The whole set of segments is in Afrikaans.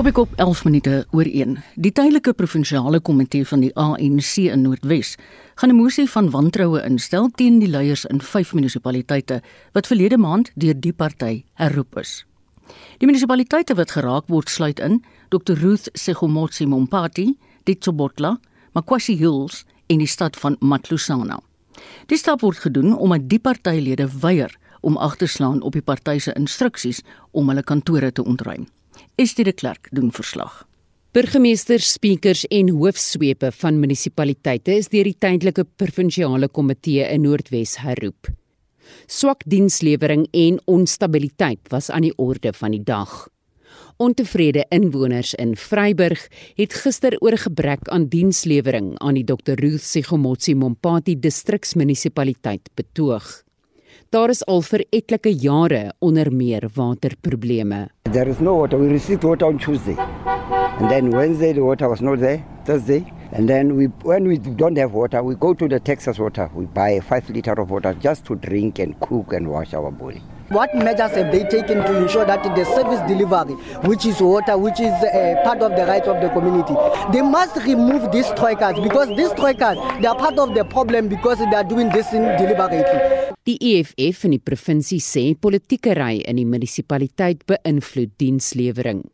Op ek op 11 minute oor 1. Die tydelike provinsiale komitee van die ANC in Noordwes gaan 'n moesie van wantroue instel teen die leiers in 5 munisipaliteite wat verlede maand deur die party herroep is. Die munisipaliteite wat geraak word sluit in Dr Ruth Segomotsi Mompati, Ditsobotla, Makwashi Hills en die stad van Matlusana. Die stap word gedoen omdat die partylede weier om agterslaan op die party se instruksies om hulle kantore te ontruim. Estie de Klerk doen verslag. Burgemeesters, speakers en hoofsweepe van munisipaliteite is deur die tydelike provinsiale komitee in Noordwes herroep. Swak dienslewering en onstabiliteit was aan die orde van die dag. Ontevrede inwoners in Vryburg het gister oor gebrek aan dienslewering aan die Dr. Ruth Sigomotsi Mompati distriksmunisipaliteit betoog. Daar is al vir etlike jare onder meer waterprobleme. There is no water. We received water on Tuesday. And then Wednesday the water was not there. Thursday. And then we when we don't have water, we go to the Texas water. We buy 5 liter of water just to drink and cook and wash our body. What measures have they taken to ensure that the service delivery, which is water, which is uh, part of the rights of the community, they must remove these troikas because these troikas, they are part of the problem because they are doing this in deliberately. Die EFF in die provinsie sê politieke ry in die munisipaliteit beïnvloed dienslewering.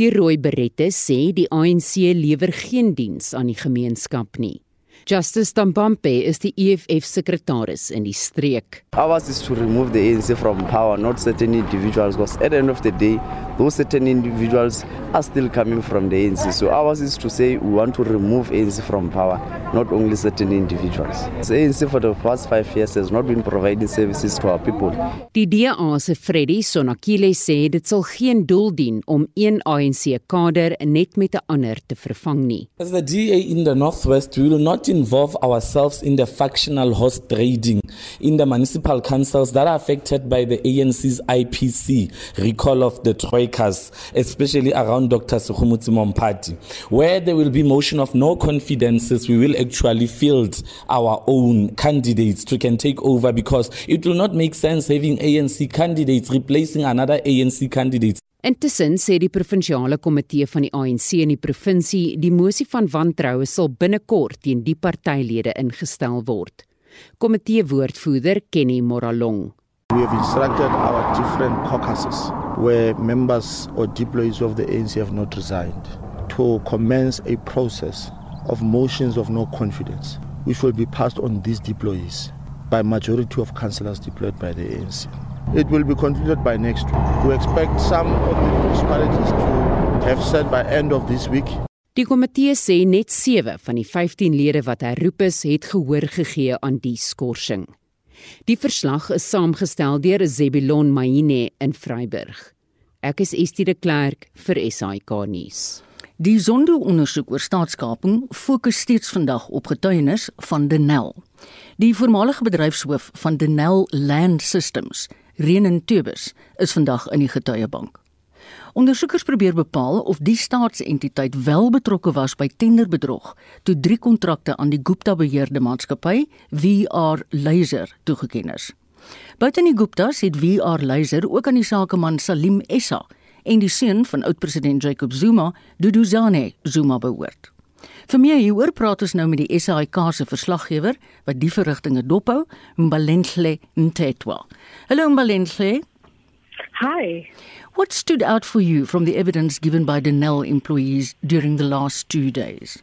Die rooi berette sê die ANC lewer geen diens aan die gemeenskap nie. Justice Tambampe is die EFF sekretaris in die streek. Ours is to remove the ANC from power, not certain individuals, because at the end of the day, those certain individuals are still coming from the ANC. So ours is to say we want to remove ANC from power, not only certain individuals. The ANC for the past five years has not been providing services to our people. Die DA se Freddy Sonakile sê dit sal geen doel dien om een ANC kader net met 'n ander te vervang nie. As the DA in the Northwest, we will not involve ourselves in the factional horse trading in the municipal councils that are affected by the ANC's IPC recall of the troikas, especially around Dr. Sukhumutsi Mompati. Where there will be motion of no confidences, we will actually field our own candidates to can take over because it will not make sense having ANC candidates replacing another ANC candidate. Intussen sê die provinsiale komitee van die ANC in die provinsie die mosie van wantroue sal binnekort teen die partylede ingestel word. Komitee woordvoerder Kenny Moralong. We have instructed our different caucuses where members or deployees of the ANC have not resigned to commence a process of motions of no confidence which will be passed on these deployees by majority of councillors deployed by the ANC. It will be concluded by next week. We expect some of the municipalities to have said by end of this week. Die komitee sê net 7 van die 15 lede wat herroep is, het gehoor gegee aan die skorsing. Die verslag is saamgestel deur Zebilon Maine in Vryburg. Ek is Estie de Klerk vir SAK nuus. Die Zondo-ondersoek oor staatskaping fokus steeds vandag op getuienis van Denel. Die voormalige bedryfshoof van Denel Land Systems Renen Tubus is vandag in die getuiebank. Ondersoekers probeer bepaal of die staatsentiteit wel betrokke was by tenderbedrog toe drie kontrakte aan die Gupta beheerde maatskappy VR Laser toegeken is. Buiten die Guptas het VR Laser ook aan die sakeman Salim Essa en die seun van oud-president Jacob Zuma, Duduzane Zuma behoort. Vir meer hieroor praat ons nou met die SAIK se verslaggewer wat die verrigtinge dophou, Mbalenhle Ntetwa. Hallo Mbalenhle. Hi. What stood out for you from the evidence given by Denel employees during the last 2 days?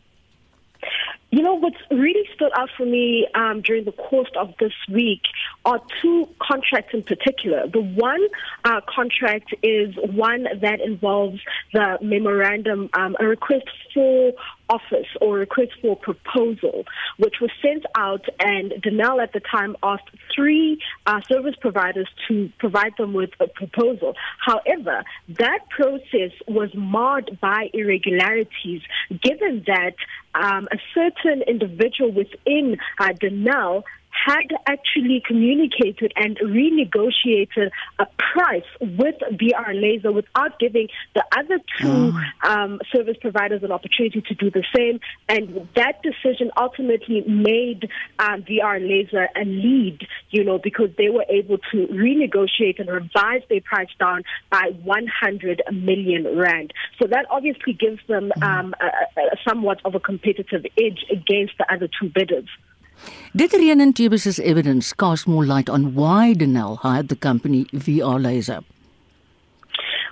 You know, what's really stood out for me um, during the course of this week are two contracts in particular. The one uh, contract is one that involves the memorandum, um, a request for office or request for proposal, which was sent out, and Denel at the time asked three uh, service providers to provide them with a proposal. However, that process was marred by irregularities, given that um, a certain individual within uh, Denel had actually communicated and renegotiated a price with VR Laser without giving the other two oh. um, service providers an opportunity to do the same. And that decision ultimately made um, VR Laser a lead, you know, because they were able to renegotiate and revise their price down by 100 million rand. So that obviously gives them mm. um, a, a somewhat of a competitive edge against the other two bidders. Did Rian and Tebus' evidence cast more light on why Denel hired the company VR Laser?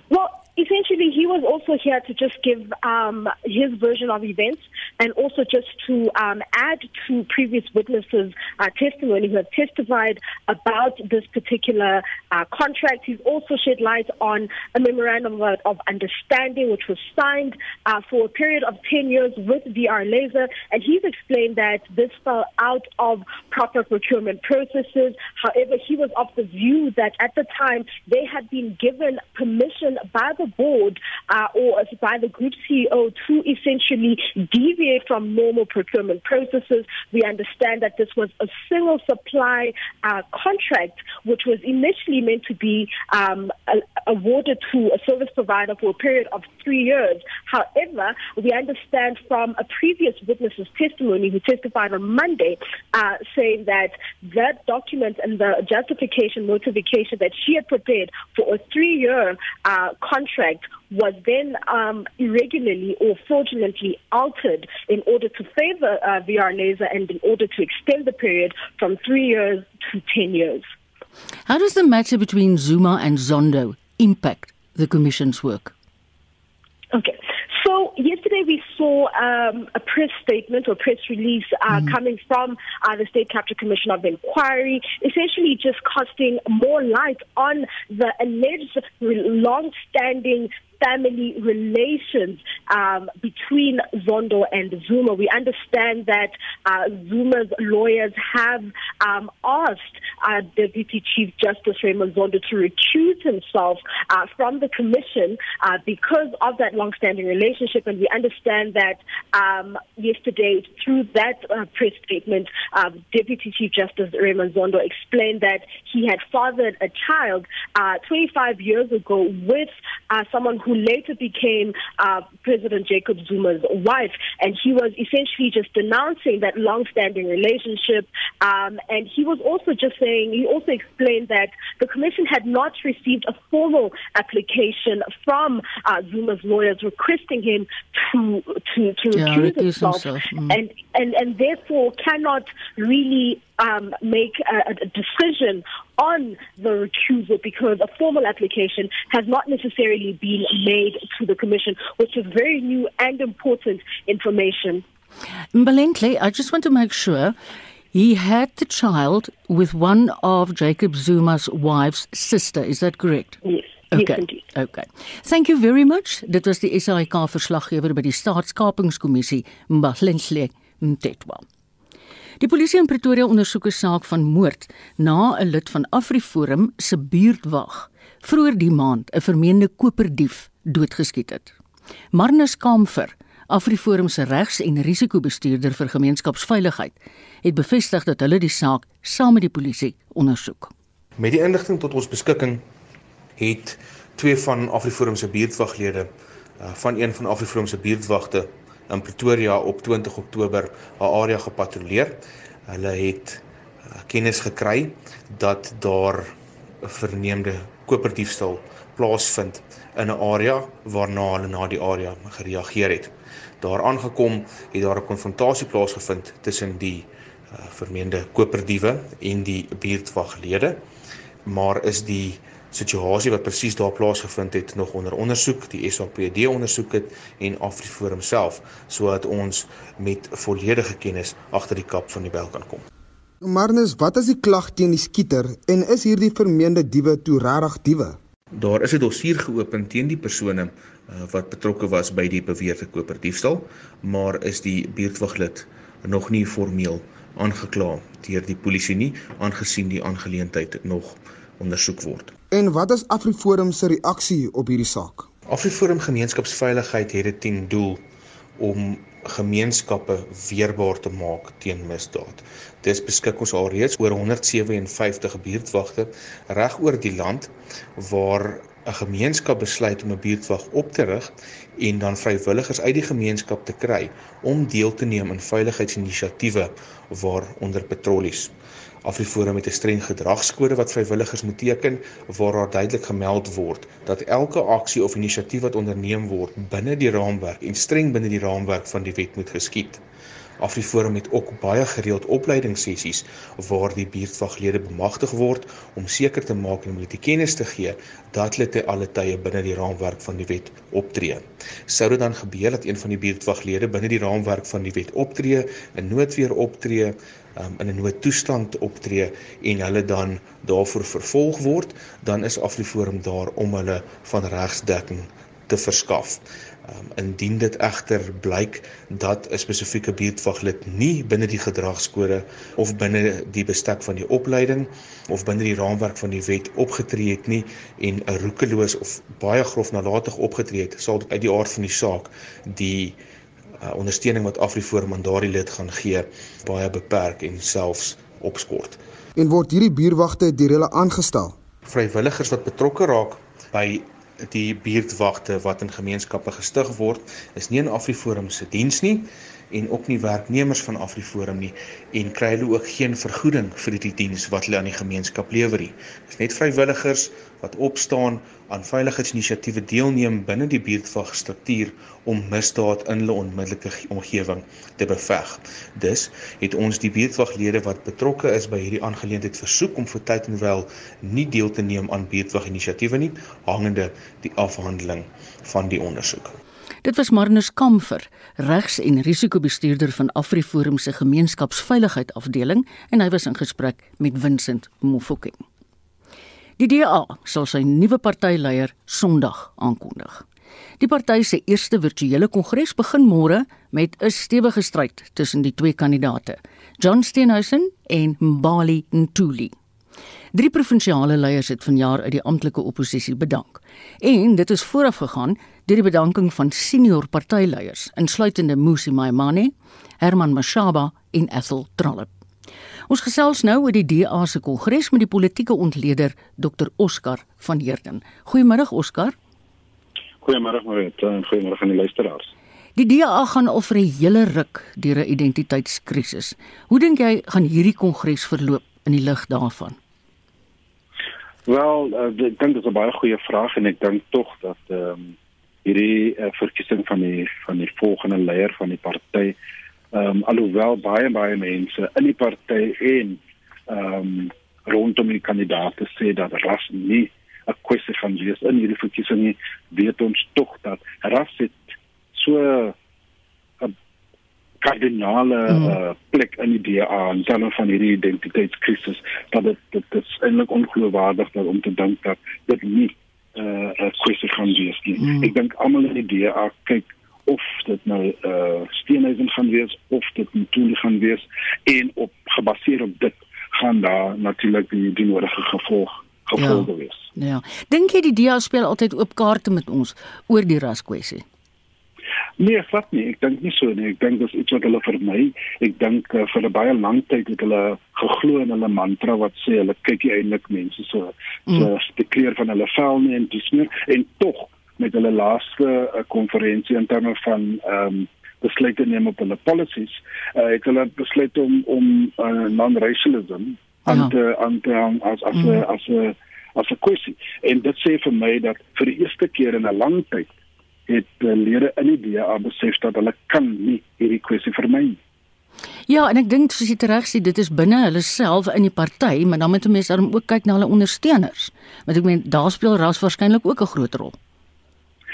Well, essentially, he was also here to just give um, his version of events and also just to um, add to previous witnesses' uh, testimony who have testified about this particular uh, contract. He's also shed light on a memorandum of, of understanding which was signed uh, for a period of 10 years with VR Laser, and he's explained that this fell out of proper procurement processes. However, he was of the view that at the time they had been given permission by the board uh, or by the group CEO to essentially deviate from normal procurement processes. We understand that this was a single supply uh, contract, which was initially meant to be um, awarded to a service provider for a period of three years. However, we understand from a previous witness's testimony who testified on Monday, uh, saying that that document and the justification notification that she had prepared for a three-year uh, contract was then um, irregularly or fraudulently altered in order to favor uh, VR laser and in order to extend the period from three years to 10 years. How does the matter between Zuma and Zondo impact the Commission's work? Okay. So yesterday we saw um, a press statement or press release uh, mm. coming from uh, the State Capture Commission of Inquiry, essentially just casting more light on the alleged long-standing family relations um, between Zondo and Zuma. We understand that uh, Zuma's lawyers have um, asked uh, Deputy Chief Justice Raymond Zondo to recuse himself uh, from the commission uh, because of that long-standing relationship. And we understand that um, yesterday, through that uh, press statement, um, Deputy Chief Justice Raymond Zondo explained that he had fathered a child uh, 25 years ago with someone who later became uh, President Jacob Zuma's wife. And he was essentially just denouncing that long-standing relationship. Um, and he was also just saying, he also explained that the commission had not received a formal application from uh, Zuma's lawyers requesting him to to to yeah, recuse himself, himself. Mm. and and and therefore cannot really um, make a, a decision on the recusal because a formal application has not necessarily been made to the commission, which is very new and important information. Mbalenhle, I just want to make sure he had the child with one of Jacob Zuma's wife's sister. Is that correct? Yes. Okay. Yes, okay. Thank you very much. Dit was die SAIK verslaggewer by die Staatskapingskommissie, Mbalenhle Mtetwa. Die polisie in Pretoria ondersoek 'n saak van moord na 'n lid van AfriForum se buurtwag vroeër die maand 'n vermeende koperdief doodgeskiet het. Marnus Kamfer, AfriForum se regs- en risikobestuurder vir gemeenskapsveiligheid, het bevestig dat hulle die saak saam met die polisie ondersoek. Met die inligting tot ons beskikking het twee van AfriForum se buurtwaglede uh, van een van AfriForum se buurtwagte in Pretoria op 20 Oktober 'n area gepatrolleer. Hulle het uh, kennis gekry dat daar 'n verneemde koperdiefstal plaasvind in 'n area waarna hulle na die area gereageer het. Daar aangekom het daar 'n konfrontasie plaasgevind tussen die uh, vermeende koperdiewe en die buurtwaglede. Maar is die situasie wat presies daar plaasgevind het nog onder ondersoek, die SAPD ondersoek het en AfriForum self sodat ons met volledige kennis agter die kap van die bel kan kom. Marnus, wat is die klag teen die skieter en is hierdie vermeende diewe toe regtig diewe? Daar is 'n dossier geopen teen die persone uh, wat betrokke was by die beweerde koperdiefstal, maar is die buurtwaglid nog nie formeel aangekla deur die polisie nie, aangesien die aangeleentheid nog ondersoek word. En wat is AfriForum se reaksie op hierdie saak? AfriForum gemeenskapsveiligheid het dit ten doel om gemeenskappe weerbaar te maak teen misdaad. Dis beskik ons alreeds oor 157 buurtwagte reg oor die land waar 'n gemeenskap besluit om 'n buurtwag op te rig en dan vrywilligers uit die gemeenskap te kry om deel te neem in veiligheidsinisiatiewe waaronder patrollies. Afriforum het 'n streng gedragskode wat vrywilligers moet teken waar daar duidelik gemeld word dat elke aksie of inisiatief wat onderneem word binne die raamwerk en streng binne die raamwerk van die wet moet geskied. Afriforum het ook baie gereeld opleidingssessies waar die buurtwaglede bemagtig word om seker te maak en hulle die kennis te gee dat hulle te alle tye binne die raamwerk van die wet optree. Sou dit dan gebeur dat een van die buurtwaglede binne die raamwerk van die wet optree, 'n noodweer optree, um, in 'n noodtoestand optree en hulle dan daarvoor vervolg word, dan is Afriforum daar om hulle van regsdekking te verskaf. Um, indien dit egter blyk dat 'n spesifieke buurtwaglid nie binne die gedragskode of binne die bestek van die opleiding of binne die raamwerk van die wet opgetree het nie en roekeloos of baie grof nalatig opgetree het, sal uit die aard van die saak die uh, ondersteuning wat Afriforum aan daardie lid gaan gee baie beperk en selfs opskort. En word hierdie buurtwagte deur hulle aangestel? Vrywilligers wat betrokke raak by die buurtwagte wat in gemeenskappe gestig word, is nie in AfriForum se diens nie en ook nie werknemers van AfriForum nie en kry hulle ook geen vergoeding vir die diens wat hulle aan die gemeenskap lewer nie. Dis net vrywilligers wat opstaan aan veiligheidsinisiatiewe deelneem binne die buurtwagstruktuur om misdaad in hulle onmiddellike omgewing te beveg. Dus het ons die buurtwaglede wat betrokke is by hierdie aangeleentheid versoek om vir tyd en wel nie deel te neem aan buurtwaginisiatiewe nie hangende die afhandeling van die ondersoek. Dit was Marnus Kamfer, regs- en risikobestuurder van AfriForum se gemeenskapsveiligheid afdeling en hy was in gesprek met Vincent Mofokeng. Die DA sal sy nuwe partyleier Sondag aankondig. Die party se eerste virtuele kongres begin môre met 'n stewige stryd tussen die twee kandidaate, John Steenhuisen en Mbali Ntuli. Drie provinsiale leiers het vanjaar uit die amptelike oppositie bedank. En dit is vooraf gegaan deur die bedanking van senior partyleiers, insluitende Musi Maimane, Herman Mashaba en Ethel Trollip. Ons gesels nou oor die DA se kongres met die politieke ontleder Dr Oscar van Heerden. Goeiemôre Oscar. Goeiemôre Marit en goeiemôre aan die luisteraars. Die DA gaan al vir 'n hele ruk deur 'n identiteitskrisis. Hoe dink jy gaan hierdie kongres verloop in die lig daarvan? Wel, uh, ek dink dit is 'n baie goeie vraag en ek dink tog dat ehm um, hierdie uh, verkiesing van die van die volgende leier van die party ehm um, alhoewel baie baie mense in die party en ehm um, rondom die kandidaate sê dat ras nie 'n kwessie van wees in hierdie verkiesing nie, weet ons tog dat ras het so kardinale mm. uh, plek in die DA en dan van hierdie identiteitskrisis dat dit dit is eintlik ongeloofwaardig dat om te dink dat dit nie uh, 'n kwessie gaan wees nie. Mm. Ek dink almal in die DA kyk of dit nou uh, steenhuisen gaan wees of dit Mtuli gaan wees en op gebaseer op dit gaan daar natuurlik die die nodige gevolg gevolge ja. wees. Ja. Dink jy die DA speel altyd oop kaarte met ons oor die raskwessie? Nee, glad nie. Ek dink nie so nie. Ek dink dis iets wat hulle vermy. Ek dink uh, vir 'n baie lang tyd het hulle geglo in hulle mantra wat sê hulle kyk nie eintlik mense so so mm. die kleur van hulle vel nie en dis meer en tog met hulle laaste uh, konferensie in terme van ehm um, besluite neem op hulle policies, uh, het hulle besluit om om uh, non-racialism ja. aan te aan te as as mm. as 'n as 'n kwessie. En dit sê vir my dat vir die eerste keer in 'n lang tyd het uh, lede in die DA besef dat hulle kan nie hierdie kwessie vermy nie. Ja, en ek dink soos jy reg sê, dit is binne hulle self in die party, maar dan moet 'n mens dan ook kyk na hulle ondersteuners. Want ek meen daar speel ras waarskynlik ook 'n groot rol.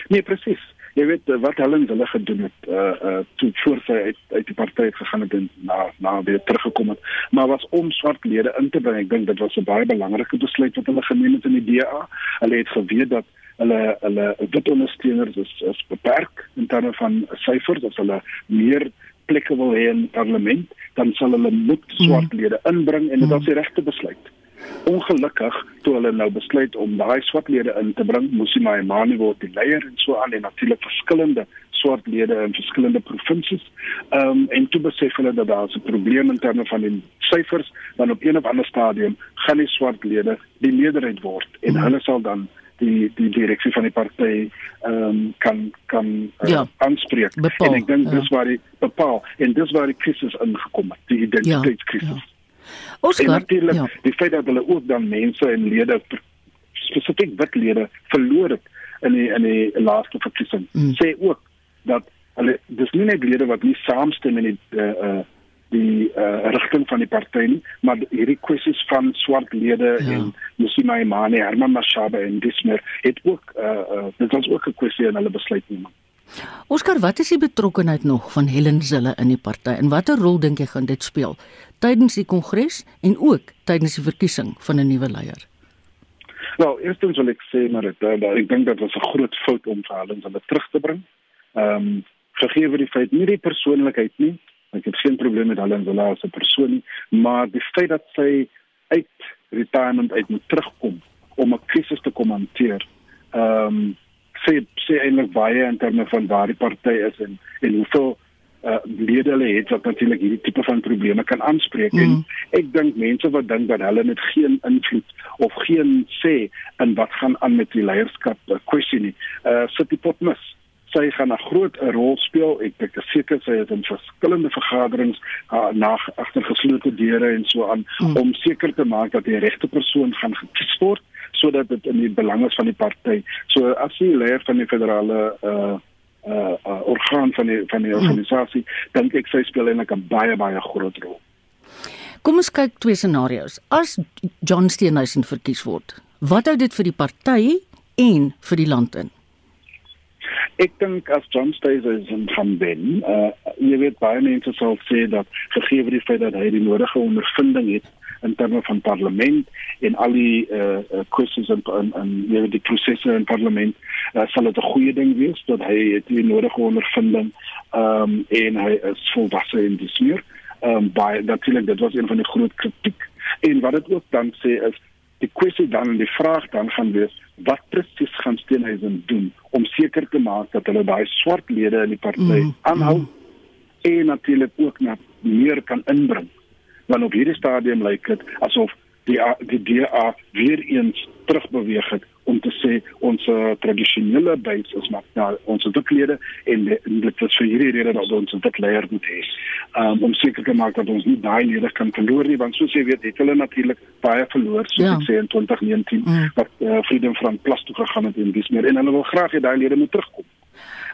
Nee, presies. Jy weet eh, wat Helen hulle gedoen het, uh uh toe voor sy uit uit die party het gegaan het en na na weer teruggekom het, maar was om swart lede in te bring. Ek dink dit was 'n baie belangrike besluit wat hulle geneem het in die DA. Hulle het geweet dat hulle hulle wit ondersteuners is is beperk in terme van syfers as hulle meer plekke wil hê in parlement dan sal hulle moet mm. swart lede inbring en dit mm. is die regte besluit. Ongelukkig toe hulle nou besluit om daai swart lede in te bring, moes hy maar Emmanuel word die leier en so aan en natuurlik verskillende swart lede in verskillende provinsies. Ehm um, en toe besef hulle dat daar 'n probleem in terme van die syfers, dan op een of ander stadium gaan die swart lede die meerderheid word en hulle sal dan die die direksie van die party ehm um, kan kan uh, ja, aanspreek. Bepaal, en ek dink ja. dis waar die bepaal en dis waar die krisis ingekom het, die identiteitskrisis. Ja, ja. Oscar, en natuurlijk ja. die feit dat hulle ook dan mense en lede spesifiek wit lede verloor het in die in die laaste verkiesing. Mm. Sê ook dat hulle dis nie net lede wat nie saamstem in die uh, uh die uh, rigting van die party nie, maar hierdie kwessies van swart lede ja. en Musima Imani, Herman Mashaba en Dismer het ook uh, uh dit was ook 'n kwessie in hulle besluitneming. Oscar, wat is die betrokkeheid nog van Helen Zille in die party en watter rol dink jy gaan dit speel tydens die kongres en ook tydens die verkiesing van 'n nuwe leier? Nou, eerstens wil ek sê maar dit uh, ek dink dit was 'n groot fout om vir Helen Zille terug te bring. Ehm um, gegee vir die feit nie die persoonlikheid nie, Ek het geen probleem met Helen Zola as 'n persoon nie, maar die feit dat sy uit retirement uit moet terugkom om 'n krisis te kom hanteer. Ehm um, sê sê eintlik baie in terme van waar die party is en en hoeveel uh lede hulle het wat natuurlik hierdie tipe van probleme kan aanspreek mm. en ek dink mense wat dink dat hulle met geen invloed of geen sê in wat gaan aan met die leierskap uh, kwessie nie uh sit die pot mis sy gaan 'n groot rol speel. Ek ek is seker sy het in verskillende vergaderings uh, na agter geslote deure en so aan hmm. om seker te maak dat die regte persoon gaan gekies word sodat dit in die belang is van die party. So as sy leier van die federale uh uh, uh orgaan van die van die hmm. organisasie, dink ek sy speel eintlik 'n baie baie groot rol. Kom ons kyk twee scenario's. As John Steenhuisen verkies word, wat hou dit vir die party en vir die land in? Ek dink as John Steenhuisen gaan wen, uh jy weet baie mense sal sê dat gegee die feit dat hy die nodige ondervinding het in terme van parlement en al die uh, uh kwessies en en, jy weet die prosesse in parlement, uh, sal dit 'n goeie ding wees dat hy het die nodige ondervinding um en hy is volwasse en dis meer. Um baie natuurlik dit was een van die groot kritiek en wat dit ook dan sê is die kwessie dan en die vraag dan gaan wees wat presies gaan Steenhuisen doen om seker te maak dat hulle daai swart lede in die party mm, aanhou mm. en natuurlik ook na meer kan inbring want op hierdie stadium lyk dit asof die die DA weer eens terugbeweeg het om te sê ons tradisionele base is maar nou ons witlede en, en dit is vir hierdie rede dat ons dit leier moet hê. Um, om seker te maak dat ons nie daai lede kan verloor nie want soos jy weet het hulle natuurlik baie verloor soos ja. ek sê in 2019 mm. wat uh, Freedom Front Plus toe gegaan het en dis meer en hulle wil graag hê daai lede moet terugkom.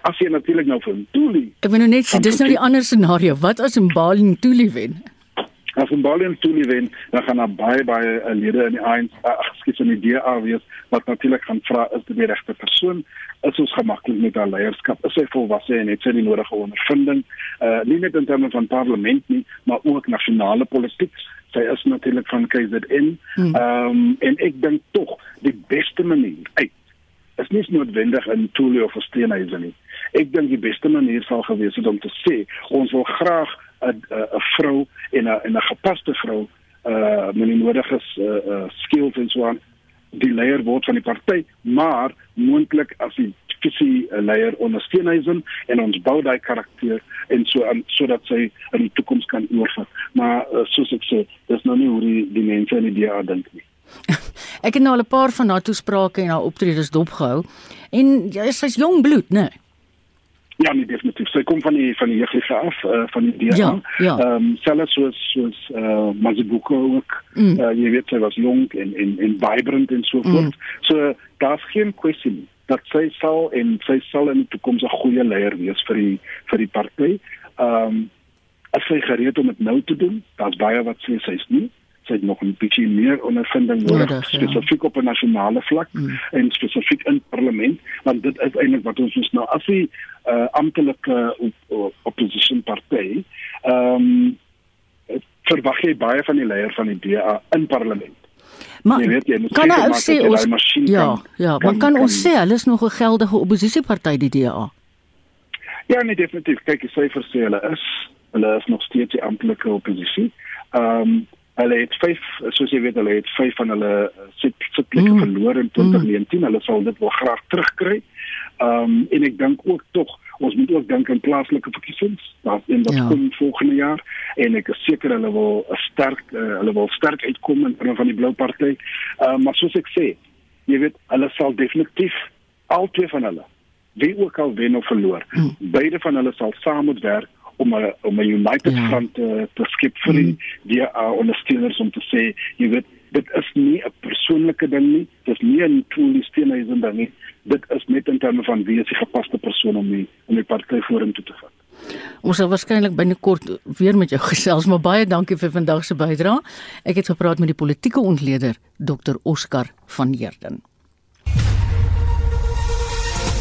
As jy natuurlik nou vir Ntuli. Ek wil nou net sê dis nou die ander scenario. Wat as Mbali Ntuli wen? As in Bali en Tuli wen, dan gaan daar baie baie uh, lede in die ANC, uh, skiet in die DA wees wat natuurlik gaan vra is dit die regte persoon? Is ons gemaklik met haar leierskap? Is sy volwasse en het sy die nodige ondervinding? Uh nie net in terme van parlement nie, maar ook nasionale politiek. Sy is natuurlik van KZN. Hmm. Ehm um, en ek dink tog die beste manier uit is nie noodwendig in Tuli of Steenhuisen nie. Ek dink die beste manier sal gewees het om te sê ons wil graag 'n 'n vrou en 'n en 'n gepaste vrou uh met die nodige uh, uh skills en so aan die leier word van die party, maar moontlik as die visie uh, leier ondersteun hy hom en ons bou daai karakter en so aan sodat sy in die toekoms kan oorvat. Maar uh, soos ek sê, dis nou nie hoe die die mense in die DA dink nie. ek het nou al 'n paar van haar toesprake en haar optredes dopgehou en ja, sy's jong bloed, né? Nee? Ja, nee, definitief. Sy kom van die van die jeuglige af uh, van die DA. Ja, ja. Ehm um, selfs soos soos eh uh, Mazibuko ook. Mm. Uh, jy weet sy was jonk en en en vibrant en so voort. Mm. So daar's geen kwessie nie dat sy sal en sy sal in die toekoms 'n goeie leier wees vir die vir die party. Ehm um, as sy gereed om dit nou te doen, daar's baie wat sê sy's nie sy nog 'n bietjie meer ondervinding nodig ja, spesifiek ja. op 'n nasionale vlak mm. en spesifiek in parlement want dit is eintlik wat ons ons nou as die uh, amptelike op, opposition party ehm um, verwag jy baie van die leier van die DA in parlement Maar weet, jy, kan hy sê ons ja, kan, ja, maar kan, kan ons sê hulle is nog 'n geldige oppositieparty die DA? Ja, nee definitief. Kyk, die syfers sê hulle is hulle is nog steeds die amptelike oppositie. Ehm um, Hulle het 5 soos jy weet hulle het 5 van hulle eh, sit sitplekke mm. verloor in 2019. Mm. Hulle sal dit wel graag terugkry. Ehm um, en ek dink ook tog ons moet ook dink aan plaaslike verkiesings. Daar's een wat ja. kom volgende jaar en ek is seker hulle wil sterk uh, hulle wil sterk uitkom in terme van die blou party. Ehm uh, maar soos ek sê, jy weet, hulle sal definitief albei van hulle wie ook al wen of verloor, hmm. beide van hulle sal saam moet werk om 'n om 'n united ja. front te, te skep vir die die uh, ondersteuners om te sê, jy weet, dit is nie 'n persoonlike ding nie, dit is nie 'n tool steunhuising ding nie. Dit is net in terme van wie is die gepaste persoon om die om die party vorentoe te vat. Ons sal waarskynlik binnekort weer met jou gesels, maar baie dankie vir vandag se bydrae. Ek het gepraat met die politieke ontleder Dr Oscar van Heerden.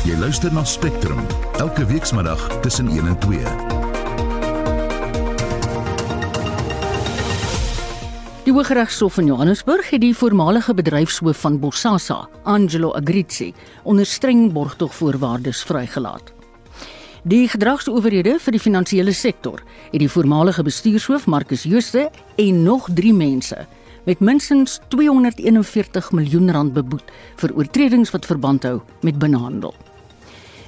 Jy luister na Spectrum elke weekmiddag tussen 1 en 2. Die Hooggeregshof in Johannesburg het die voormalige bedryfshoof van Bosasa, Angelo Agrizzi, onder streng borgtogvoorwaardes vrygelaat. Die gedragsowerhede vir die finansiële sektor het die voormalige bestuurshoof Marcus Jooste en nog 3 mense met minstens 241 miljoen rand beboet vir oortredings wat verband hou met binnehandel.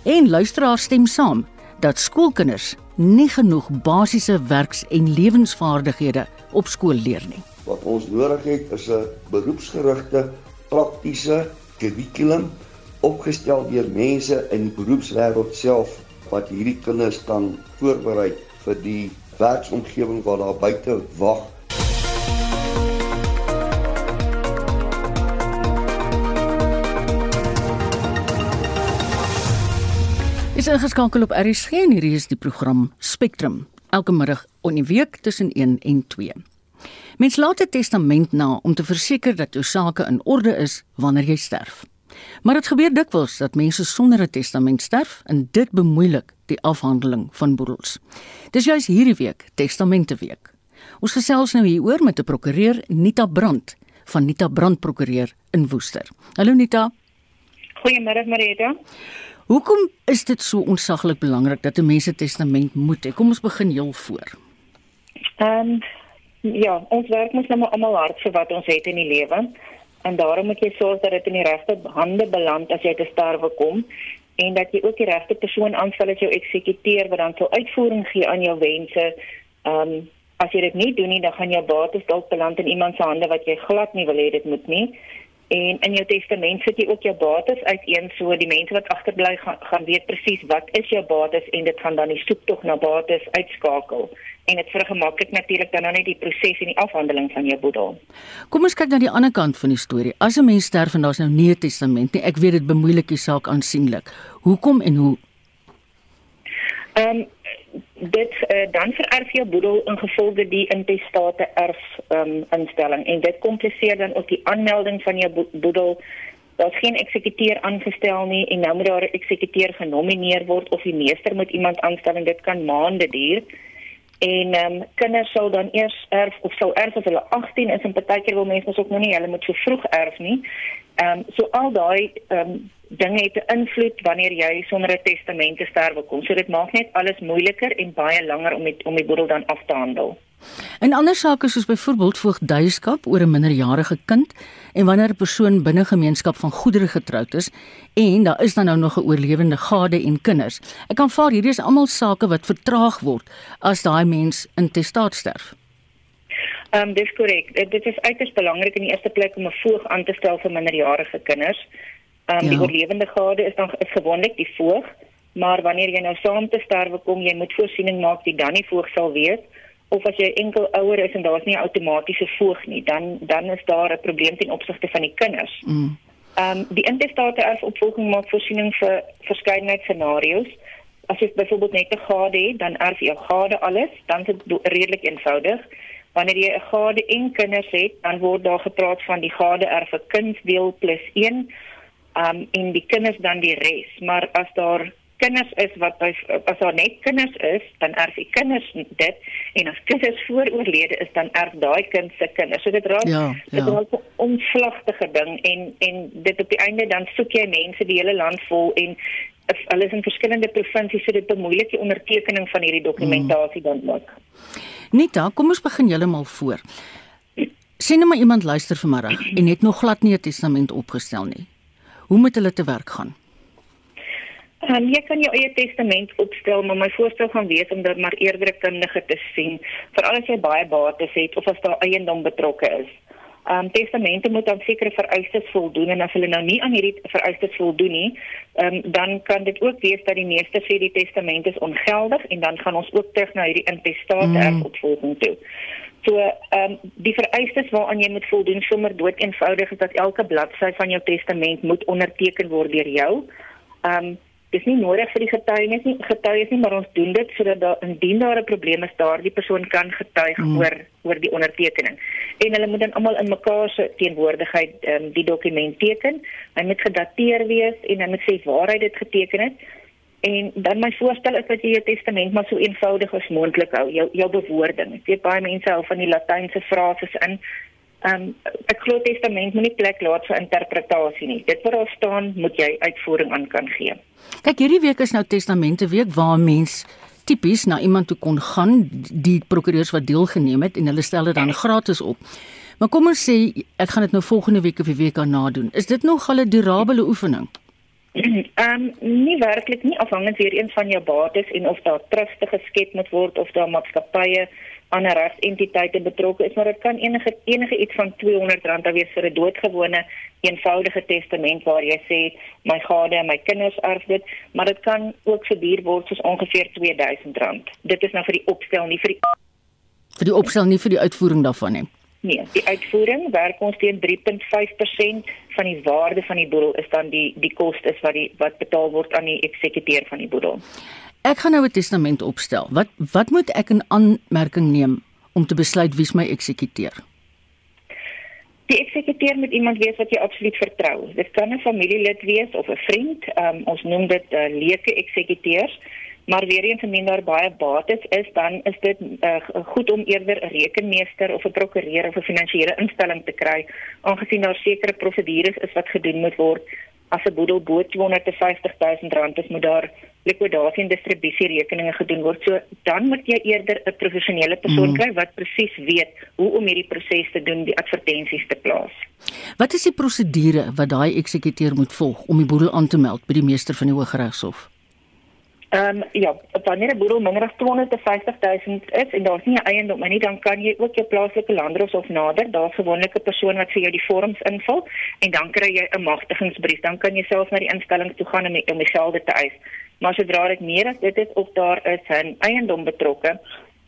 En luisteraars stem saam dat skoolkinders nie genoeg basiese werks- en lewensvaardighede op skool leer nie. Wat ons nodig het is 'n beroepsgerigte, praktiese kurrikulum opgestel deur mense in die beroepswêreld self wat hierdie kinders kan voorberei vir die werksomgewing wat daar buite wag Is ingeskakel op RSG en hierdie is die program Spectrum elke middag op die week tussen 1 en 2. Mens laat 'n testament na om te verseker dat jou sake in orde is wanneer jy sterf. Maar dit gebeur dikwels dat mense sonder 'n testament sterf en dit bemoeilik die afhandeling van boedels. Dis juis hierdie week Testamente Week. Ons gesels nou hieroor met 'n prokureur Nita Brand van Nita Brand Prokureur in Woester. Hallo Nita. Goeiemôre Marita. Hoekom is dit so onsaglik belangrik dat 'n mens 'n testament moet hê? Kom ons begin heel voor. Ehm um, ja, ons werk mos nou maar almal hard vir wat ons het in die lewe. En daarom moet jy sorg dat dit in die regte hande beland as jy te sterwe kom en dat jy ook die regte persoon aanstel as jou eksekuteur wat dan sal uitvoering gee aan jou wense. Ehm um, as jy dit nie doen nie, dan gaan jou bates dalk beland in iemand se hande wat jy glad nie wil hê dit moet nie. En in jou testament sit jy ook jou bates uiteen so die mense wat agterbly gaan, gaan weet presies wat is jou bates en dit gaan dan die soek tog na bates uitskakel en dit vergemaklik natuurlik dan nou net die proses en die afhandeling van jou boedel. Kom ons kyk na die ander kant van die storie. As 'n mens sterf en daar's nou nie 'n testament nie, ek weet dit bemoeilik die saak aansienlik. Hoekom en hoe? Ehm um, dit uh, dan vererf jou boedel in gevolge die intestate erf um, instelling. En dit kompliseer dan ook die aanmelding van jou boedel. Daar's geen eksekuteur aangestel nie en nou moet daar 'n eksekuteur genomineer word of die meester moet iemand aanstel en dit kan maande duur. En ehm um, kinders sal dan eers erf of sal erf as hulle 18 is en partykeer wil mense ook nog nie hulle moet so vroeg erf nie. Ehm um, so al daai ehm um, dinge het 'n invloed wanneer jy sonder 'n testament te sterwe kom. So dit maak net alles moeiliker en baie langer om met om die boedel dan af te handel. En ander sake soos byvoorbeeld voogdyskap oor 'n minderjarige kind en wanneer 'n persoon binne gemeenskap van goedere getroud is en daar is dan nou nog 'n oorlewende gade en kinders. Ek kan vaar hierdie is almal sake wat vertraag word as daai mens in testaat sterf. Ehm um, dis korrek. Dit is uiters belangrik in die eerste plek om 'n voog aan te stel vir minderjarige kinders. Ehm um, ja. die oorlewende gade is dan is gewoonlik die voog, maar wanneer jy nou saam te sterwe kom, jy moet voorsiening maak wie dan die voog sal wees of as jy enkel ouer is en daar's nie 'n outomatiese voog nie, dan dan is daar 'n probleem ten opsigte van die kinders. Mm. Ehm um, die intestate as opvolging maak voorsiening vir verskeidenheid scenario's. As jy byvoorbeeld net 'n gade het, dan erf jou gade alles, dan is dit redelik eenvoudig. Wanneer jy 'n gade en kinders het, dan word daar gepraat van die gade erf 'n kindsdeel plus 1 um en die kinders dan die res. Maar as daar kinders is wat by as daar net kinders is dan erf die kinders dit. En as kinders vooroorlede is dan erf daai kind se kinders. So dit raak ja, ja. dit raak 'n onslagtige ding. En en dit op die einde dan soek jy mense die hele land vol en hulle is in verskillende provinsies so dit bemoeilik die ondertekening van hierdie dokumentasie mm. dan ook. Nita kom ons begin heeltemal voor. Sien nou maar iemand luister vanmiddag en het nog glad nie 'n testament opgestel nie Hoe moet hulle te werk gaan? Um, jy kan jou eie testament opstel, maar my voorstel gaan wees om dit maar eerder kundige te sien, veral as jy baie bates het of as daar eiendom betrokke is. Um testamente moet aan sekere vereistes voldoen en as hulle nou nie aan hierdie vereistes voldoen nie, um, dan kan dit ook wees dat die meeste sê die testament is ongeldig en dan gaan ons ook terug na hierdie intestate mm. erfopvolging toe. So ehm um, die vereistes waaraan jy moet voldoen sommer dood eenvoudig is dat elke bladsy van jou testament moet onderteken word deur jou. Ehm um, dis nie nodig vir die getuienis nie, getuies nie, maar ons doen dit sodat daar indien daar 'n probleem is, daardie persoon kan getuig mm. oor oor die ondertekening. En hulle moet dan almal in mekaar se teenwoordigheid ehm um, die dokument teken. Hy moet gedateer wees en hy moet sê waar hy dit geteken het. En dan my voorstel is dat jy jou testament maar so eenvoudig as moontlik hou, jou jou bewoording. Ek weet baie mense hou van die latynse frases in. Ehm um, ek glo testament moenie plek laat vir interpretasie nie. Dit wat daar staan, moet jy uitvoering aan kan gee. Kyk, hierdie week is nou testamente week waar mense tipies na iemand toe kon gaan, die prokureurs wat deelgeneem het en hulle stel dit dan gratis op. Maar kom ons sê ek gaan dit nou volgende week of die week daarna doen. Is dit nog 'n durable oefening? Ehm um, nie werklik nie afhangend weer eens van jou bates en of daar truste geskep moet word of daar maatskappye ander regsentiteite betrokke is maar dit kan enige enige iets van R200 dan wees vir 'n doodgewone eenvoudige testament waar jy sê my gade en my kinders erf dit maar dit kan ook so duur word soos ongeveer R2000 dit is nou vir die opstel nie vir die vir die opstel nie vir die uitvoering daarvan nie Nee, die uitvoering werk ons teen 3.5% van die waarde van die boedel is dan die die kostes wat die wat betaal word aan die eksekuteur van die boedel. Ek gaan nou 'n testament opstel. Wat wat moet ek in aanmerking neem om te besluit wie's my eksekuteur? Die eksekuteur moet iemand wees wat jy absoluut vertrou. Dit kan 'n familielid wees of 'n vriend. Um, ons noem dit uh, leuke eksekuteurs maar weer eens indien daar baie bates is dan is dit uh, goed om eerder 'n rekenmeester of 'n prokureur of 'n finansiële instelling te kry aangesien daar sekere prosedures is wat gedoen moet word. As 'n boedel bo 250 000 rand is moet daar likwidasie en distribusie rekeninge gedoen word. So dan moet jy eerder 'n professionele persoon mm. kry wat presies weet hoe om hierdie proses te doen die advertensies te plaas. Wat is die prosedure wat daai eksekuteur moet volg om die boedel aan te meld by die meester van die Hooggeregshof Ehm um, ja, wanneer 'n boedel minder as 250 000 is en daar's nie 'n eiendom nie, dan kan jy ook jou plaaslike landdroshof nader. Daar's gewoonlik 'n persoon wat vir jou die vorms invul en dan kry jy 'n magtigingsbrief. Dan kan jy self na die instelling toe gaan om om die gelde te eis. Maar sodra dit meer as dit is of daar is 'n eiendom betrokke,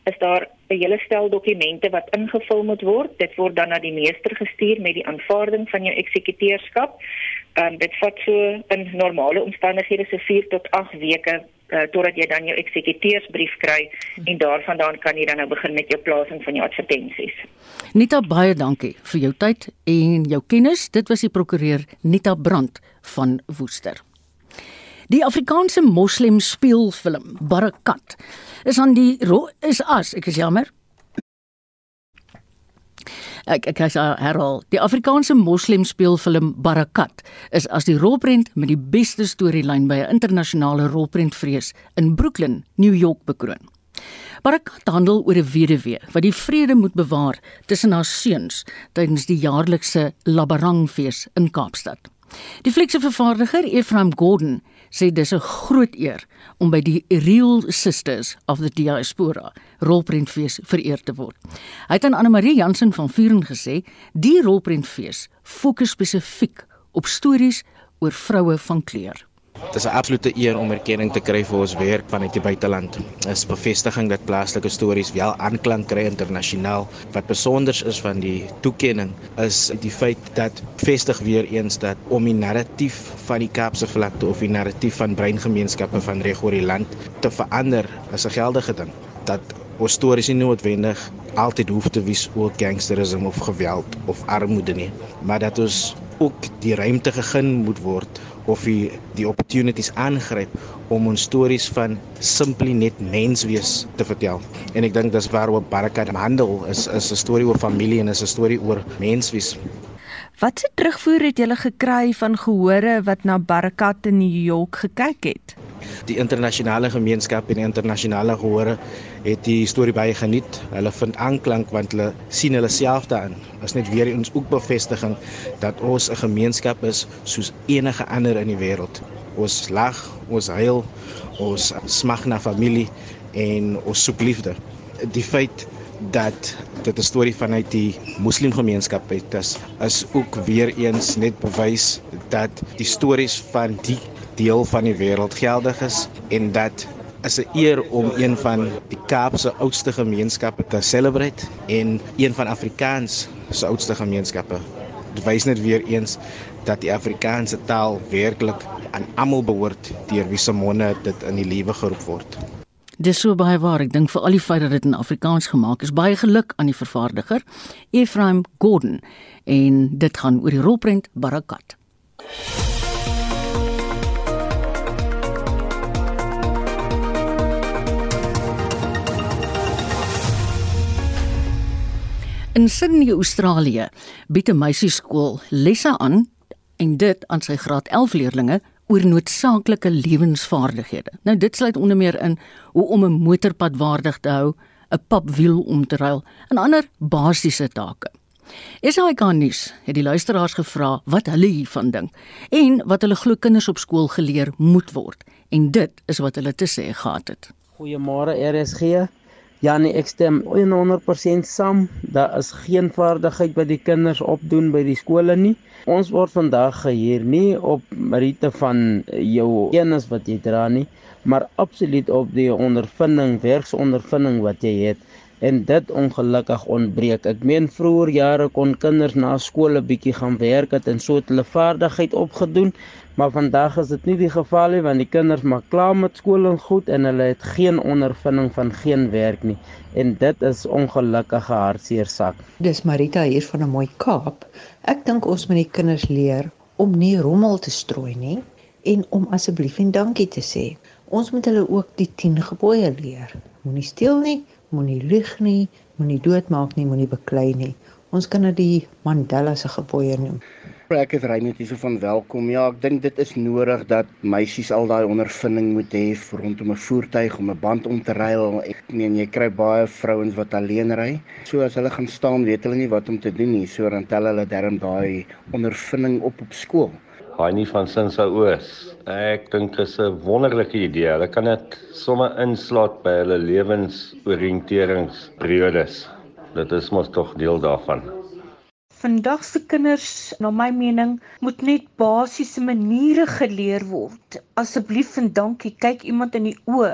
is daar 'n hele stel dokumente wat ingevul moet word. Dit word dan na die meester gestuur met die aanvaarding van jou eksekuteurskap. Ehm um, dit vat so in normale omstandighede so 4 tot 8 weke uh, totdat jy dan jou eksekuteursbrief kry en daarvandaan kan jy dan nou begin met jou plasing van jou advertensies. Nita baie dankie vir jou tyd en jou kennis. Dit was die prokureur Nita Brandt van Woester. Die Afrikaanse moslem speelfilm Barakat is aan die is as ek is jammer ek ek herhaal die Afrikaanse moslem speelfilm Barakat is as die rolprent met die beste storielyn by 'n internasionale rolprentvrees in Brooklyn, New York bekroon. Barakat handel oor 'n weduwee wat die vrede moet bewaar tussen haar seuns tydens die jaarlikse Labarangfees in Kaapstad. Die fliekse vervaardiger Ephraim Gordon sê dis 'n groot eer om by die Real Sisters of the Diaspora rolprentfees vereer te word. Hy het aan Anne Marie Jansen van Vuren gesê, die rolprentfees fokus spesifiek op stories oor vroue van kleur. Dit is 'n absolute eer om erkenning te kry vir ons werk vanuit die buiteland. Dit is bevestiging dat plaaslike stories wel aanklank kry internasionaal. Wat besonder is van die toekenning is die feit dat vestig weer eens dat om die narratief van die Kaapse vlakte of die narratief van breingemeenskappe van reg oor die land te verander is 'n geldige ding. Dat ons stories nie noodwendig altyd hoef te wees oor gangsterisme of geweld of armoede nie, maar dat ons ook die ruimte gegee moet word of die die opportunities aangryp om ons stories van simply net menswees te vertel. En ek dink dis waar op Barakat handel is is 'n storie oor familie en is 'n storie oor menswees. Wat se terugvoer het julle gekry van gehore wat na Barakat in New York gekyk het? Die internasionale gemeenskap en internasionale gehore het die storie baie geniet. Hulle vind aanklank want hulle sien hulle self daarin. Is net weer eens ook bevestiging dat ons 'n gemeenskap is soos enige ander in die wêreld. Ons lag, ons huil, ons smag na familie en ons soek liefde. Die feit dat dit 'n storie vanuit die moslimgemeenskap het is, is ook weer eens net bewys dat die stories van die deel van die wêreld geldig is en dat is 'n eer om een van die Kaapse oudste gemeenskappe te celebrate en een van Afrikaans se oudste gemeenskappe. Dit wys net weer eens dat die Afrikaanse taal werklik aan almal behoort deur wie se monde dit in die lewe geroep word. Dis so baie waar. Ek dink vir al die feit dat dit in Afrikaans gemaak is, baie geluk aan die vervaardiger, Ephraim Gordon. En dit gaan oor die rolprent Barakat. In Sydney, Australië, bied 'n meisieskool lesse aan en dit aan sy graad 11 leerdlinge oor noodsaaklike lewensvaardighede. Nou dit sluit onder meer in hoe om 'n motorpad waardig te hou, 'n papwiel om te ruil en ander basiese take. SAK nuus het die luisteraars gevra wat hulle hiervan dink en wat hulle glo kinders op skool geleer moet word en dit is wat hulle te sê gehad het. Goeiemôre RSG. Ja nee, ek stem 100% saam. Daar is geen vaardigheid wat die kinders opdoen by die skole nie. Ons word vandag gehuur nie op meriete van jou kennis wat jy dra nie, maar absoluut op die ondervinding, werksondervinding wat jy het en dit ongelukkig ontbreek. Ek meen vroeër jare kon kinders na skool 'n bietjie gaan werk het en so het hulle vaardigheid opgedoen, maar vandag is dit nie die geval nie want die kinders maak klaar met skool en goed en hulle het geen ondervinding van geen werk nie en dit is ongelukkige hartseer sak. Dis Marita hier van 'n mooi Kaap. Ek dink ons moet die kinders leer om nie rommel te strooi nie en om asseblief en dankie te sê. Ons moet hulle ook die 10 gebooie leer. Moenie steel nie, moenie lieg nie, moenie doodmaak nie, moenie beklei nie. Ons kan dit die Mandela se gebooie noem. Ek is Reinet hierso van welkom. Ja, ek dink dit is nodig dat meisies al daai ondervinding moet hê rondom 'n voertuig om 'n band om te ruil. Ek meen jy kry baie vrouens wat alleen ry. So as hulle gaan staan, weet hulle nie wat om te doen nie. So dan tel hulle darm daai ondervinding op op skool. Haai van Sinsa Oos. Ek dink dit is 'n wonderlike idee. Hulle kan dit sommer inslaat by hulle lewensoriënteringsperiodes. Dit is mos tog deel daarvan. Vandag se kinders, na my mening, moet net basiese maniere geleer word. Asseblief en dankie, kyk iemand in die oë.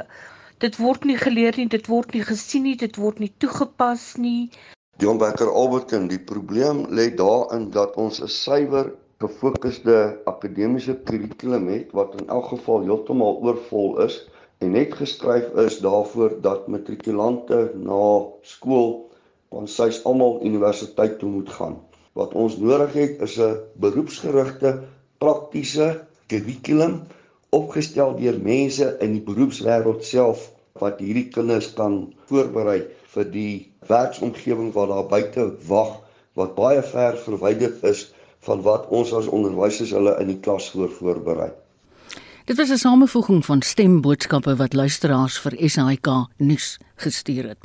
Dit word nie geleer nie, dit word nie gesien nie, dit word nie toegepas nie. John Becker Alberton, die probleem lê daarin dat ons 'n suiwer gefokusde akademiese kurrikulum het wat in elk geval heeltemal oorvol is en net geskryf is daarvoor dat matrikulante na skool ons sês almal universiteit toe moet gaan. Wat ons nodig het is 'n beroepsgerigte praktiese kurrikulum opgestel deur mense in die beroepswêreld self wat hierdie kinders kan voorberei vir die werksomgewing wat daar buite wag wat baie ver verwyderd is van wat ons as onderwysers hulle in die klas voor voorberei. Dit was 'n samevoeging van stemboodskappe wat luisteraars vir SAK nuus gestuur het.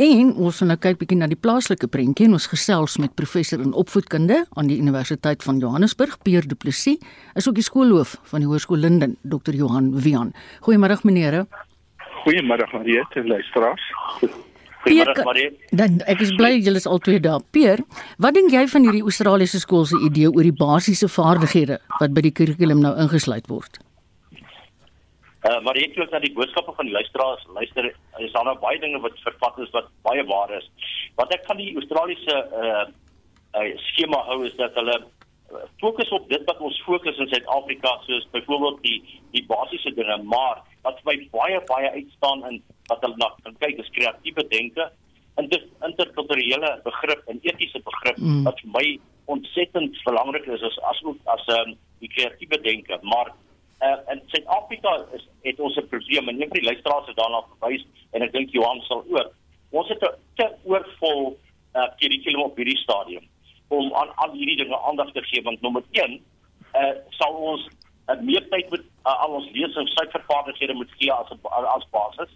En ons gaan nou kyk bietjie na die plaaslike prentjie en ons gesels met professor in opvoedkunde aan die Universiteit van Johannesburg, Pierre Du Plessis, is ook die skoolhoof van die Hoërskool Linden, Dr. Johan Wian. Goeiemôre meneere. Goeiemôre Mariette, luisteraars. Goeiemôre Marie. Dan ek is bly julle is albei daar. Pierre, wat dink jy van hierdie Australiese skool se idee oor die basiese vaardighede wat by die kurrikulum nou ingesluit word? Uh, maar ek wil net die boodskappe van die luisteraars luister. Er is daar baie dinge wat vervat is wat baie waar is. Wat ek van die Australiese uh, uh skema hou is dat hulle fokus op dit wat ons fokus in Suid-Afrika soos byvoorbeeld die die basiese dinge, maar wat vir my baie baie uitstaan in wat hulle na kyk is kreatiewe denke en dis interkulturele begrip en etiese begrip mm. wat vir my ontsettend belangrik is as as as um, die kreatiewe denke, maar uh, in Suid-Afrika is het ons 'n probleem en een van die luisteraars het daarna verwys en ek dink Johan sal ook. Ons het 'n te oorvol uh, kurrikulum op hierdie stadium om aan al hierdie dinge aandag te gee want nommer 1 uh, sal ons uh, meer tyd moet uh, al ons en syfervaardighede moet gee as as basis.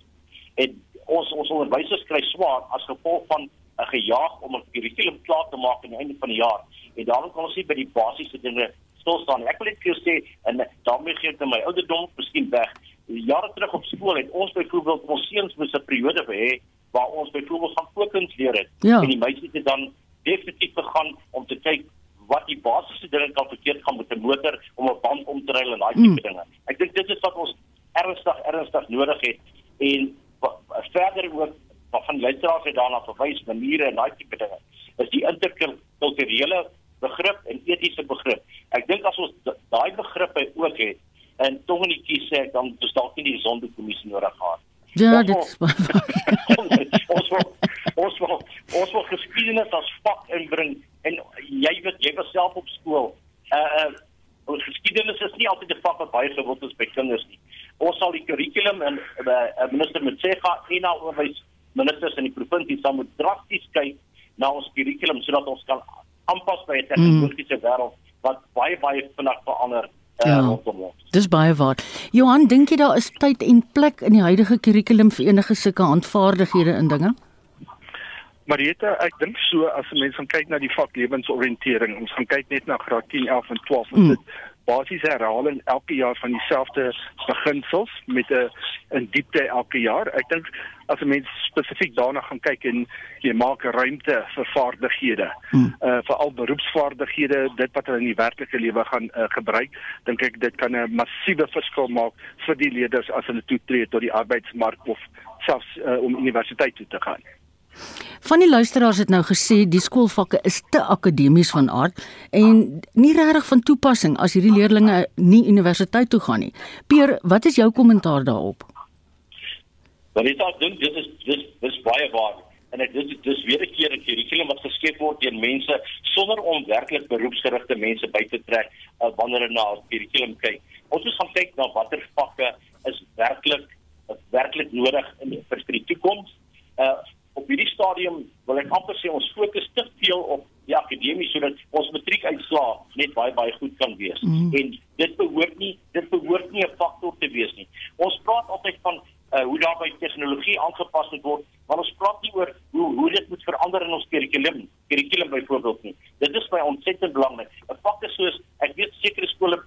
En ons ons onderwysers kry swaar as gevolg van 'n uh, gejaag om 'n kurrikulum klaar te maak aan die einde van die jaar. En daarom kan ons nie by die basiese dinge stil staan. Ek wil net vir jou sê en daarmee gee dit my ouderdom miskien weg. Jare terug op skool het ons byvoorbeeld ons seuns moes 'n periode hê waar ons byvoorbeeld gaan kokens leer het. Ja. En die meisies het dan definitief gegaan om te kyk wat die basiese dinge kan verkeerd gaan met 'n motor om 'n band om te ry en daai tipe mm. dinge. Ek dink dit is wat ons ernstig ernstig nodig het en verder ook van luisteraars het daarna verwys maniere en daai tipe dinge. Is die interkulturele begrip en etiese begrip. Ek dink as ons daai begrippe ook het en kies sê dan bestaan nie die sondekommissie nodig gehad. Ja, dit is ons wil ons wil ons wil geskiedenis as vak inbring en jy weet jy was self op skool. Uh uh ons geskiedenis is nie altyd 'n vak wat baie gewild is by kinders nie. Ons sal die kurrikulum en uh, minister Mtsega en na onderwys ministers in die provinsie sal moet drasties kyk na ons kurrikulum sodat ons kan aanpas by 'n tegnologiese mm. wêreld wat baie baie vinnig verander. Uh, ja, dis baie waar. Johan, dink jy daar is tyd en plek in die huidige kurrikulum vir enige sulke handvaardighede in dinge? Marieta, ek dink so as mense gaan kyk na die vak lewensoriëntering, ons gaan kyk net na graad 10, 11 en 12, mm. dit basies herhaling elke jaar van dieselfde beginsels met 'n in diepte elke jaar. Ek dink as 'n mens spesifiek daarna gaan kyk en jy maak ruimte vir vaardighede, mm. uh veral beroepsvaardighede, dit wat hulle in die werklike lewe gaan uh, gebruik, dink ek dit kan 'n massiewe verskil maak vir die leerders as hulle toetree tot die arbeidsmark of selfs uh, om universiteit toe te gaan. Van die luisteraars het nou gesê die skoolvakke is te akademies van aard en nie regtig van toepassing as hierdie leerders nie universiteit toe gaan nie. Peer, wat is jou kommentaar daarop? Want ek dink dit is dis dis baie waar en ek dis dis weer 'n keer 'n kurrikulum wat geskep word deur mense sonder om werklik beroepsgerigte mense by te trek uh, wanneer hulle na 'n kurrikulum kyk. Ons moet gaan kyk na watter vakke is werklik werklik nodig in vir die toekoms. Uh op hierdie stadium wil ek amper sê ons fokus te veel op die akademie sodat ons matriekuitslae net baie baie goed kan wees. Mm. En dit behoort nie dit behoort nie 'n faktor te wees nie. Ons praat altyd van uh, hoe daarbey tegnologie aangepas moet word, maar ons praat nie oor hoe hoe dit moet verander in ons kurrikulum, kurrikulum byvoorbeeld nie. Dit is baie ontsettend belangrik. 'n Faktor soos ek weet sekere skole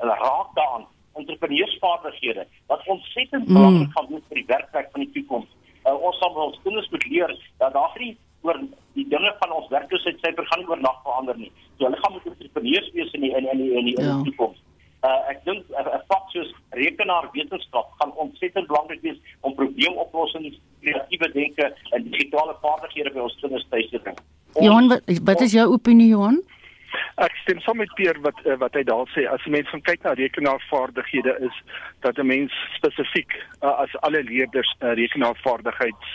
hulle raak daaraan entrepreneursvaardighede wat ontsettend mm. belangrik gaan wees vir die werkplek van die toekoms uh, ons sal ons kinders moet leer dat daar nie oor die dinge van ons werkloosheidsyfer gaan nie oor nag verander nie. So hulle gaan moet entrepreneurs wees in die in in die in die, ja. die toekoms. Uh, ek dink 'n uh, vak soos rekenaarwetenskap gaan ontsettend belangrik wees om probleemoplossings, kreatiewe denke en digitale vaardighede by ons kinders tuis te bring. Johan, wat, wat is jou opinie Johan? Ek stem saam met Pierre wat eh, wat hy daar sê as mense van kyk na rekenaarvaardighede is dat 'n mens spesifiek uh, as alle leerders 'n uh, rekenaarvaardigheids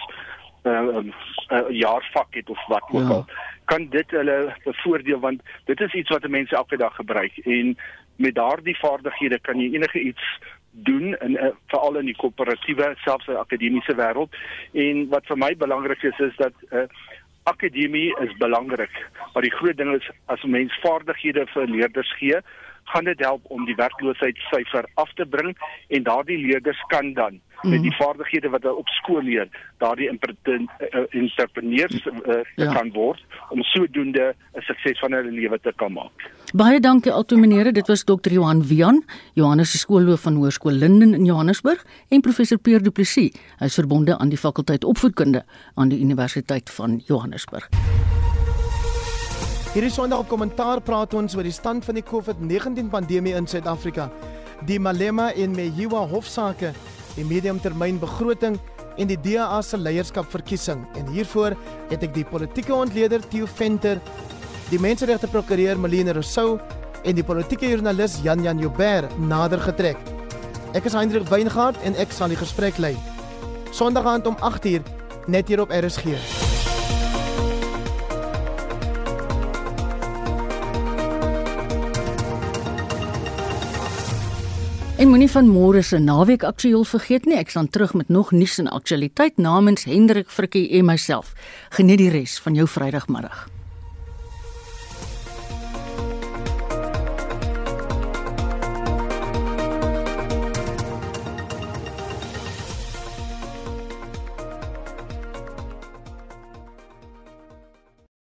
uh, uh, jaarvak het of wat ook ja. al kan dit hulle bevoordeel want dit is iets wat mense elke dag gebruik en met daardie vaardighede kan jy enige iets doen in uh, veral in die koöperatiewe selfs in die akademiese wêreld en wat vir my belangrik is is dat uh, akademie is belangrik, maar die groot ding is as mens vaardighede vir leerders gee, gaan dit help om die werkloosheidssyfer af te bring en daardie leerders kan dan mm. met die mhm. vaardighede wat hulle op skool leer, daardie entrepreneurs uh, ja. kan word om sodoende 'n sukses van hulle lewe te kan maak. Baie dankie altoe meneere, dit was Dr. Johan Wian, Johannes se skoolloof van Hoërskool Linden in Johannesburg en professor Pierre Du Plessis, hy is verbonde aan die fakulteit opvoedkunde aan die Universiteit van Johannesburg. Hierdie Sondag op kommentaar praat ons oor die stand van die COVID-19 pandemie in Suid-Afrika, die Malema en Meyiwa hofsaake die mediumtermyn begroting en die DA se leierskapverkiesing. En hiervoor het ek die politieke ontleder Theo Venter, die menseregte prokureur Malene Rousseau en die politieke joernalis Jan Jan Joubert nader getrek. Ek is Hendrik Weingart en ek sal die gesprek lei. Sondag aand om 8uur net hier op RSG. En moenie van môre se naweek aktueel vergeet nie. Ek staan terug met nog nuus en aktualiteit namens Hendrik Frikkie en myself. Geniet die res van jou Vrydagmiddag.